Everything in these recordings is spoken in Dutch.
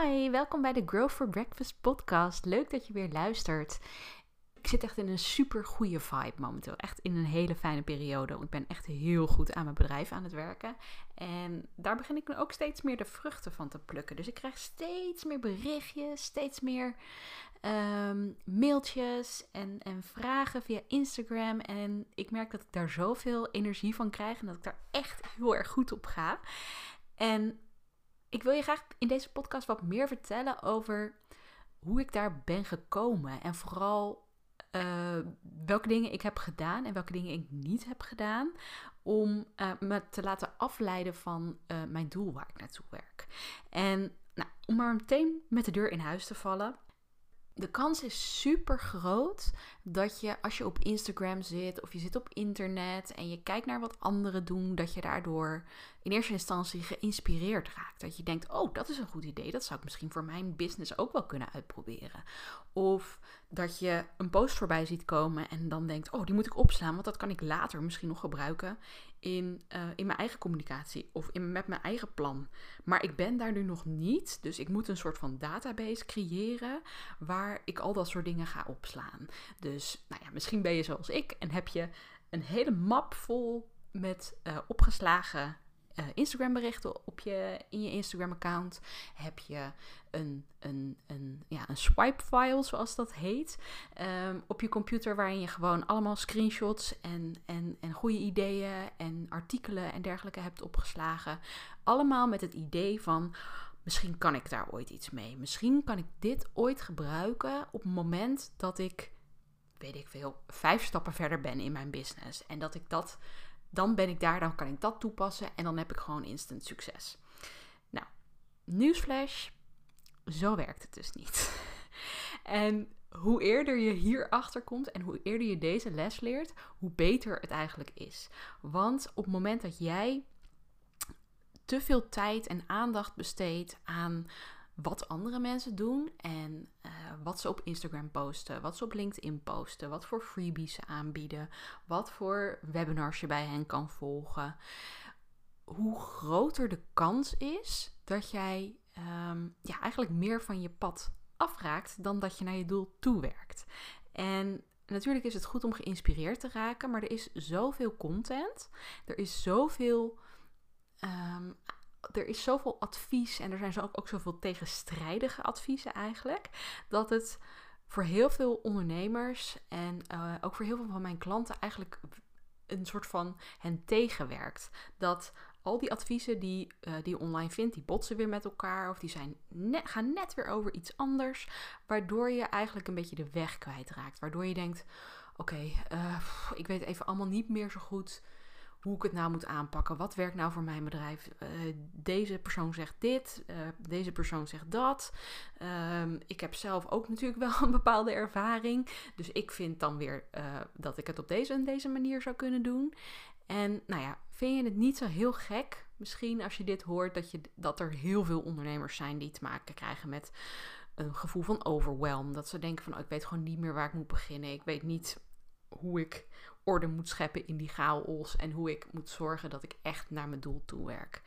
Hi, welkom bij de Grow for Breakfast podcast. Leuk dat je weer luistert. Ik zit echt in een super goede vibe momenteel. Echt in een hele fijne periode. Ik ben echt heel goed aan mijn bedrijf aan het werken. En daar begin ik nu ook steeds meer de vruchten van te plukken. Dus ik krijg steeds meer berichtjes, steeds meer ehm, mailtjes en, en vragen via Instagram. En ik merk dat ik daar zoveel energie van krijg en dat ik daar echt heel erg goed op ga. En ik wil je graag in deze podcast wat meer vertellen over hoe ik daar ben gekomen. En vooral uh, welke dingen ik heb gedaan en welke dingen ik niet heb gedaan. Om uh, me te laten afleiden van uh, mijn doel waar ik naartoe werk. En nou, om maar meteen met de deur in huis te vallen de kans is super groot dat je als je op Instagram zit of je zit op internet en je kijkt naar wat anderen doen, dat je daardoor in eerste instantie geïnspireerd raakt. Dat je denkt, oh, dat is een goed idee, dat zou ik misschien voor mijn business ook wel kunnen uitproberen. Of dat je een post voorbij ziet komen en dan denkt, oh, die moet ik opslaan, want dat kan ik later misschien nog gebruiken in, uh, in mijn eigen communicatie of in, met mijn eigen plan. Maar ik ben daar nu nog niet, dus ik moet een soort van database creëren waar ik al dat soort dingen ga opslaan. Dus nou ja, misschien ben je zoals ik en heb je een hele map vol met uh, opgeslagen uh, Instagram berichten op je, in je Instagram account. Heb je een, een, een, ja, een swipe file, zoals dat heet, um, op je computer. Waarin je gewoon allemaal screenshots en, en, en goede ideeën en artikelen en dergelijke hebt opgeslagen. Allemaal met het idee van. Misschien kan ik daar ooit iets mee. Misschien kan ik dit ooit gebruiken op het moment dat ik, weet ik veel, vijf stappen verder ben in mijn business. En dat ik dat dan ben ik daar, dan kan ik dat toepassen en dan heb ik gewoon instant succes. Nou, nieuwsflash, zo werkt het dus niet. en hoe eerder je hierachter komt en hoe eerder je deze les leert, hoe beter het eigenlijk is. Want op het moment dat jij te veel tijd en aandacht besteedt aan wat andere mensen doen en uh, wat ze op Instagram posten, wat ze op LinkedIn posten, wat voor freebies ze aanbieden, wat voor webinars je bij hen kan volgen. Hoe groter de kans is dat jij um, ja, eigenlijk meer van je pad afraakt dan dat je naar je doel toewerkt. En natuurlijk is het goed om geïnspireerd te raken, maar er is zoveel content, er is zoveel um, er is zoveel advies en er zijn ook, ook zoveel tegenstrijdige adviezen eigenlijk, dat het voor heel veel ondernemers en uh, ook voor heel veel van mijn klanten eigenlijk een soort van hen tegenwerkt. Dat al die adviezen die, uh, die je online vindt, die botsen weer met elkaar of die zijn gaan net weer over iets anders, waardoor je eigenlijk een beetje de weg kwijtraakt. Waardoor je denkt, oké, uh, ik weet even allemaal niet meer zo goed hoe ik het nou moet aanpakken. Wat werkt nou voor mijn bedrijf? Uh, deze persoon zegt dit, uh, deze persoon zegt dat. Um, ik heb zelf ook natuurlijk wel een bepaalde ervaring. Dus ik vind dan weer uh, dat ik het op deze en deze manier zou kunnen doen. En nou ja, vind je het niet zo heel gek? Misschien als je dit hoort, dat, je, dat er heel veel ondernemers zijn die te maken krijgen met een gevoel van overwhelm. Dat ze denken van, oh, ik weet gewoon niet meer waar ik moet beginnen. Ik weet niet hoe ik orde moet scheppen in die chaos en hoe ik moet zorgen dat ik echt naar mijn doel toe werk.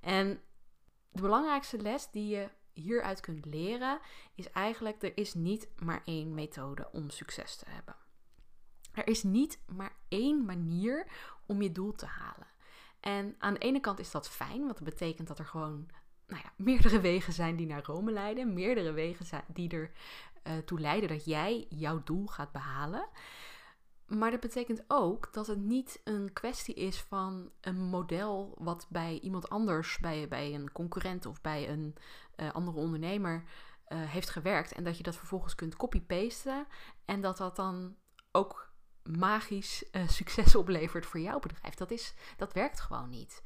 En de belangrijkste les die je hieruit kunt leren is eigenlijk er is niet maar één methode om succes te hebben. Er is niet maar één manier om je doel te halen. En aan de ene kant is dat fijn, want dat betekent dat er gewoon nou ja, meerdere wegen zijn die naar Rome leiden, meerdere wegen die ertoe toe leiden dat jij jouw doel gaat behalen. Maar dat betekent ook dat het niet een kwestie is van een model wat bij iemand anders, bij, bij een concurrent of bij een uh, andere ondernemer uh, heeft gewerkt. En dat je dat vervolgens kunt copy-pasten. En dat dat dan ook magisch uh, succes oplevert voor jouw bedrijf. Dat, is, dat werkt gewoon niet.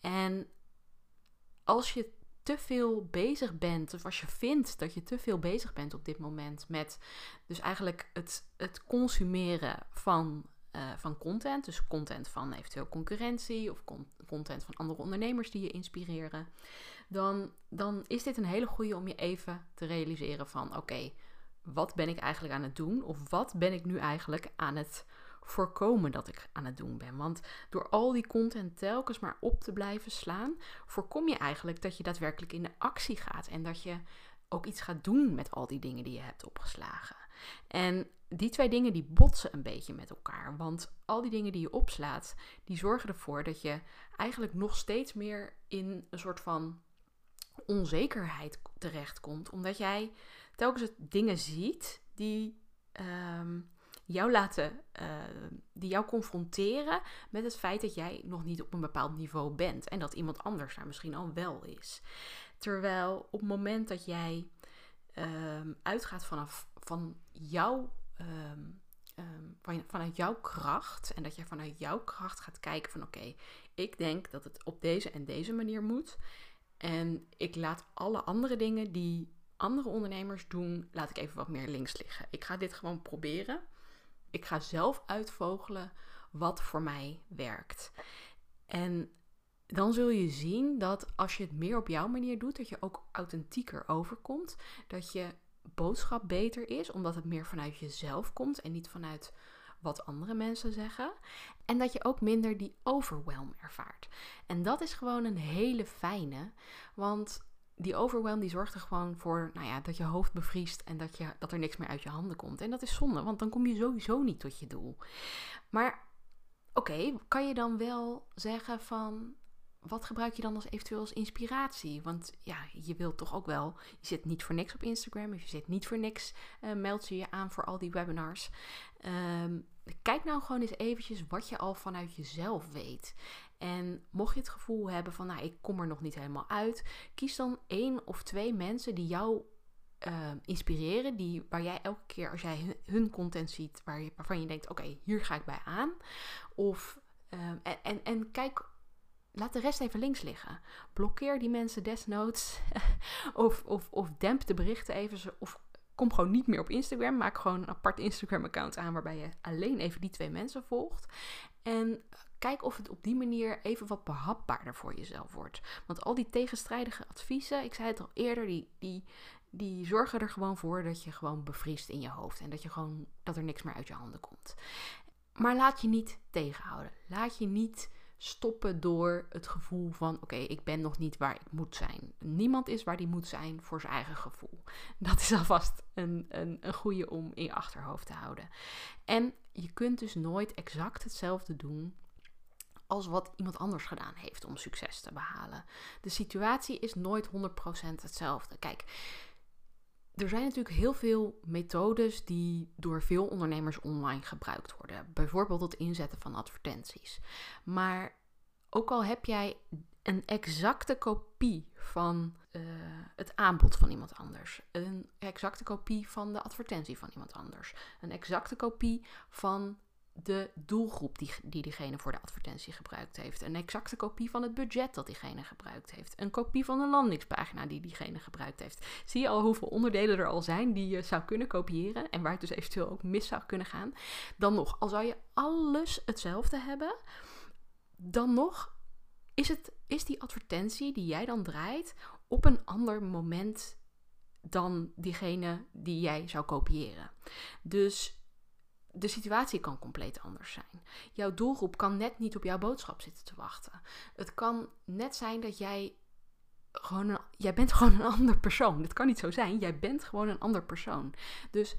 En als je te veel bezig bent, of als je vindt dat je te veel bezig bent op dit moment met dus eigenlijk het, het consumeren van, uh, van content, dus content van eventueel concurrentie of con content van andere ondernemers die je inspireren, dan, dan is dit een hele goede om je even te realiseren van oké, wat ben ik eigenlijk aan het doen? Of wat ben ik nu eigenlijk aan het voorkomen dat ik aan het doen ben. Want door al die content telkens maar op te blijven slaan, voorkom je eigenlijk dat je daadwerkelijk in de actie gaat en dat je ook iets gaat doen met al die dingen die je hebt opgeslagen. En die twee dingen die botsen een beetje met elkaar. Want al die dingen die je opslaat, die zorgen ervoor dat je eigenlijk nog steeds meer in een soort van onzekerheid terechtkomt. Omdat jij telkens dingen ziet die ehm, jou laten, uh, die jou confronteren met het feit dat jij nog niet op een bepaald niveau bent. En dat iemand anders daar misschien al wel is. Terwijl op het moment dat jij um, uitgaat vanaf van jouw. Um, van, vanuit jouw kracht en dat je vanuit jouw kracht gaat kijken van oké, ik denk dat het op deze en deze manier moet. En ik laat alle andere dingen die andere ondernemers doen, laat ik even wat meer links liggen. Ik ga dit gewoon proberen. Ik ga zelf uitvogelen wat voor mij werkt. En dan zul je zien dat als je het meer op jouw manier doet, dat je ook authentieker overkomt. Dat je boodschap beter is, omdat het meer vanuit jezelf komt en niet vanuit wat andere mensen zeggen. En dat je ook minder die overwhelm ervaart. En dat is gewoon een hele fijne, want die overwhelm die zorgt er gewoon voor nou ja, dat je hoofd bevriest en dat, je, dat er niks meer uit je handen komt. En dat is zonde, want dan kom je sowieso niet tot je doel. Maar oké, kan je dan wel zeggen van wat gebruik je dan als eventueel als inspiratie? Want ja, je wilt toch ook wel, je zit niet voor niks op Instagram, je zit niet voor niks, uh, meld je je aan voor al die webinars. Um, kijk nou gewoon eens eventjes wat je al vanuit jezelf weet. En mocht je het gevoel hebben van, nou, ik kom er nog niet helemaal uit, kies dan één of twee mensen die jou uh, inspireren, die, waar jij elke keer als jij hun, content ziet, waar je, waarvan je denkt, oké, hier ga ik bij aan. Of, uh, en, en, en kijk laat de rest even links liggen. Blokkeer die mensen desnoods. of, of, of demp de berichten even. Of kom gewoon niet meer op Instagram. Maak gewoon een apart Instagram-account aan waarbij je alleen even die twee mensen volgt. En kijk of het op die manier even wat behapbaarder voor jezelf wordt. Want al die tegenstrijdige adviezen, ik zei het al eerder, die, die, die zorgen er gewoon voor dat je gewoon bevriest in je hoofd. En dat, je gewoon, dat er niks meer uit je handen komt. Maar laat je niet tegenhouden. Laat je niet stoppen door het gevoel van: oké, ik ben nog niet waar ik moet zijn. Niemand is waar die moet zijn voor zijn eigen gevoel. Dat is alvast een, een, een goede om in je achterhoofd te houden. En je kunt dus nooit exact hetzelfde doen als wat iemand anders gedaan heeft om succes te behalen. De situatie is nooit 100% hetzelfde. Kijk, er zijn natuurlijk heel veel methodes die door veel ondernemers online gebruikt worden. Bijvoorbeeld het inzetten van advertenties. Maar ook al heb jij een exacte kopie van uh, het aanbod van iemand anders, een exacte kopie van de advertentie van iemand anders, een exacte kopie van de doelgroep die, die diegene voor de advertentie gebruikt heeft. Een exacte kopie van het budget dat diegene gebruikt heeft. Een kopie van de landingspagina die diegene gebruikt heeft. Zie je al hoeveel onderdelen er al zijn die je zou kunnen kopiëren en waar het dus eventueel ook mis zou kunnen gaan. Dan nog, al zou je alles hetzelfde hebben, dan nog is, het, is die advertentie die jij dan draait op een ander moment dan diegene die jij zou kopiëren. Dus de situatie kan compleet anders zijn. Jouw doelgroep kan net niet op jouw boodschap zitten te wachten. Het kan net zijn dat jij gewoon een, jij bent gewoon een ander persoon. Dat kan niet zo zijn. Jij bent gewoon een ander persoon. Dus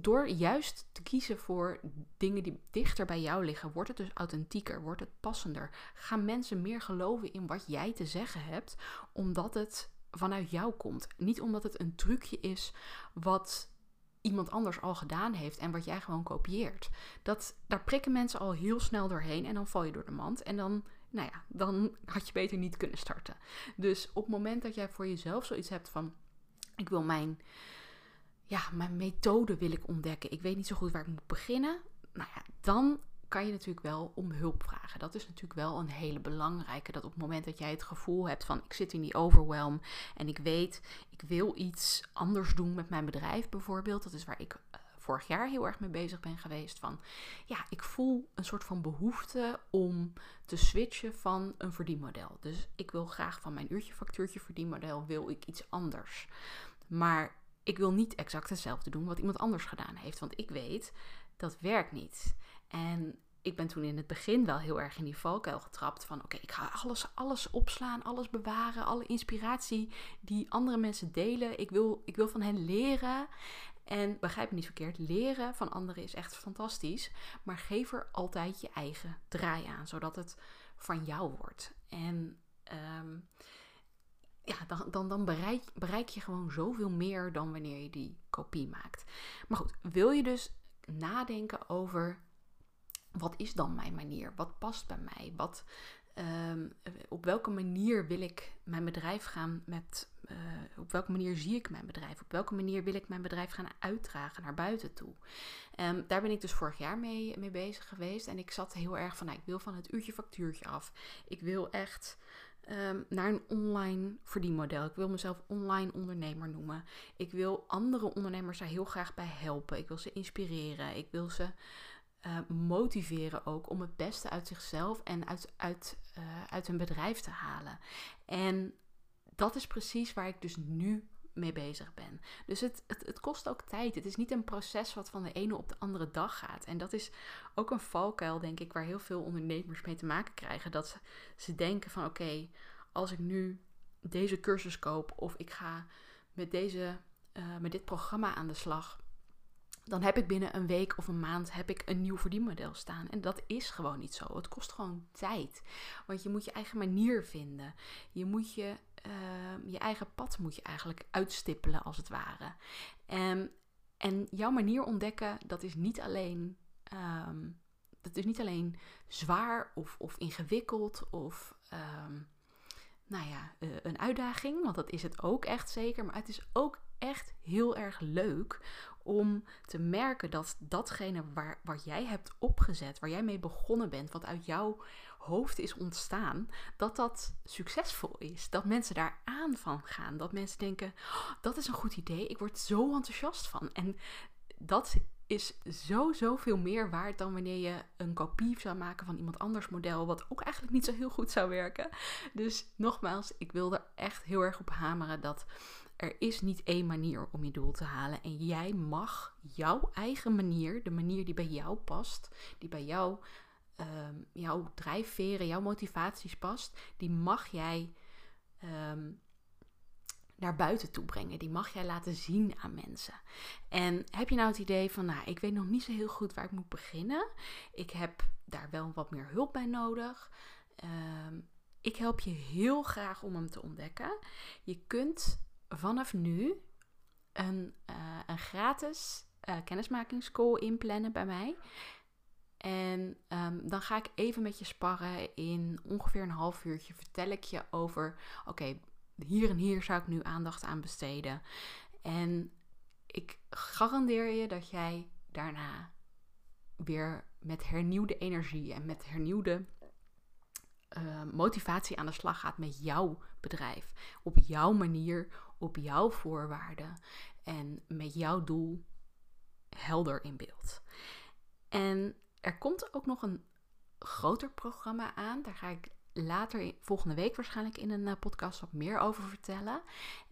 door juist te kiezen voor dingen die dichter bij jou liggen, wordt het dus authentieker, wordt het passender. Gaan mensen meer geloven in wat jij te zeggen hebt, omdat het vanuit jou komt. Niet omdat het een trucje is wat iemand anders al gedaan heeft en wat jij gewoon kopieert. Dat, daar prikken mensen al heel snel doorheen en dan val je door de mand. En dan, nou ja, dan had je beter niet kunnen starten. Dus op het moment dat jij voor jezelf zoiets hebt van: ik wil mijn, ja, mijn methode wil ik ontdekken. Ik weet niet zo goed waar ik moet beginnen. Nou ja, dan kan je natuurlijk wel om hulp vragen. Dat is natuurlijk wel een hele belangrijke. Dat op het moment dat jij het gevoel hebt van ik zit in die overwhelm en ik weet, ik wil iets anders doen met mijn bedrijf bijvoorbeeld. Dat is waar ik uh, vorig jaar heel erg mee bezig ben geweest. Van ja, ik voel een soort van behoefte om te switchen van een verdienmodel. Dus ik wil graag van mijn uurtje factuurtje verdienmodel wil ik iets anders. Maar ik wil niet exact hetzelfde doen wat iemand anders gedaan heeft. Want ik weet, dat werkt niet. En ik ben toen in het begin wel heel erg in die valkuil getrapt van oké, ik ga alles, alles opslaan, alles bewaren, alle inspiratie die andere mensen delen. Ik wil, ik wil van hen leren. En begrijp me niet verkeerd, leren van anderen is echt fantastisch. Maar geef er altijd je eigen draai aan, zodat het van jou wordt. En ehm, ja, dan, dan, dan bereik, bereik je gewoon zoveel meer dan wanneer je die kopie maakt. Maar goed, wil je dus nadenken over wat is dan mijn manier? Wat past bij mij? Wat, ehm, op welke manier wil ik mijn bedrijf gaan met. Uh, op welke manier zie ik mijn bedrijf? Op welke manier wil ik mijn bedrijf gaan uitdragen naar buiten toe? Um, daar ben ik dus vorig jaar mee, mee bezig geweest. En ik zat heel erg van, nou, ik wil van het uurtje factuurtje af. Ik wil echt um, naar een online verdienmodel. Ik wil mezelf online ondernemer noemen. Ik wil andere ondernemers daar heel graag bij helpen. Ik wil ze inspireren. Ik wil ze uh, motiveren ook om het beste uit zichzelf en uit, uit, uh, uit hun bedrijf te halen. En dat is precies waar ik dus nu mee bezig ben. Dus het, het, het, kost ook tijd. Het is niet een proces wat van de ene op de andere dag gaat. En dat is ook een valkuil, denk ik, waar heel veel ondernemers mee te maken krijgen. Dat ze, ze denken van oké, als ik nu deze cursus koop of ik ga met, deze, uh, met dit programma aan de slag dan heb ik binnen een week of een maand heb ik een nieuw verdienmodel staan. En dat is gewoon niet zo. Het kost gewoon tijd. Want je moet je eigen manier vinden. Je moet je, uh, je eigen pad moet je eigenlijk uitstippelen als het ware. Um, en jouw manier ontdekken, dat is niet alleen, um, dat is niet alleen zwaar of, of ingewikkeld of nou ja, uh, een uitdaging. Want dat is het ook echt zeker. Maar het is ook echt heel erg leuk om te merken dat datgene waar, wat jij hebt opgezet, waar jij mee begonnen bent, wat uit jouw hoofd is ontstaan, dat dat succesvol is. Dat mensen daar aan van gaan. Dat mensen denken, oh, dat is een goed idee, ik word zo enthousiast van. En dat is zo, zoveel meer waard dan wanneer je een kopie zou maken van iemand anders model, wat ook eigenlijk niet zo heel goed zou werken. Dus nogmaals, ik wil er echt heel erg op hameren dat er is niet één manier om je doel te halen. En jij mag jouw eigen manier, de manier die bij jou past, die bij jou, um, jouw drijfveren, jouw motivaties past, die mag jij um, naar buiten toe brengen. Die mag jij laten zien aan mensen. En heb je nou het idee van, nou, ik weet nog niet zo heel goed waar ik moet beginnen. Ik heb daar wel wat meer hulp bij nodig. Um, ik help je heel graag om hem te ontdekken. Je kunt vanaf nu een, uh, een gratis uh, kennismakingscall inplannen bij mij. En um, dan ga ik even met je sparren. In ongeveer een half uurtje vertel ik je over: oké, hier en hier zou ik nu aandacht aan besteden. En ik garandeer je dat jij daarna weer met hernieuwde energie en met hernieuwde uh, motivatie aan de slag gaat met jouw bedrijf. Op jouw manier, op jouw voorwaarden en met jouw doel helder in beeld. En er komt ook nog een groter programma aan. Daar ga ik later, volgende week waarschijnlijk in een eh, podcast wat meer over vertellen.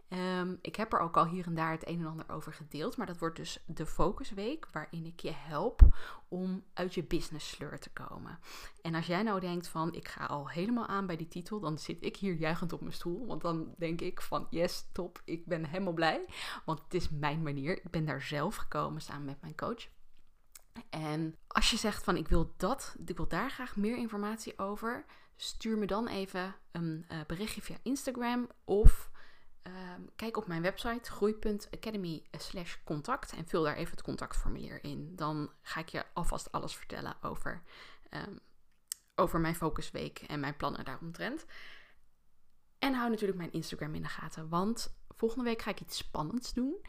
Um, ik heb er ook al hier en daar het een en ander over gedeeld, maar dat wordt dus de focusweek waarin ik je help om uit je business sleur te komen. En als jij nou denkt van ik ga al helemaal aan bij die titel, dan zit ik hier juichend op mijn stoel, want dan denk ik van yes, top, ik ben helemaal blij, want het is mijn manier. Ik ben daar zelf gekomen samen met mijn coach. En als je zegt van ik wil dat, ik wil daar graag meer informatie over, stuur me dan even een uh, berichtje via Instagram of Um, kijk op mijn website groei.academy slash contact en vul daar even het contactformulier in. Dan ga ik je alvast alles vertellen over, um, over mijn focusweek en mijn plannen daaromtrent. En hou natuurlijk mijn Instagram in de gaten, want volgende week ga ik iets spannends doen.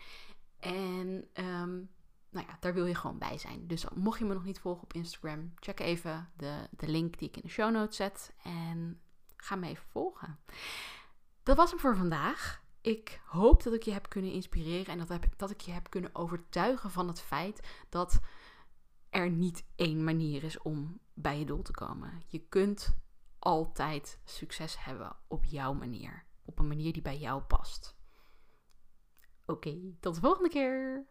En um, nou ja, daar wil je gewoon bij zijn. Dus mocht je me nog niet volgen op Instagram, check even de, de link die ik in de show notes zet en ga me even volgen. Dat was hem voor vandaag ik hoop dat ik je heb kunnen inspireren en dat, heb, dat ik je heb kunnen overtuigen van het feit dat er niet één manier is om bij je doel te komen. Je kunt altijd succes hebben op jouw manier, op een manier die bij jou past. Oké, tot de volgende keer.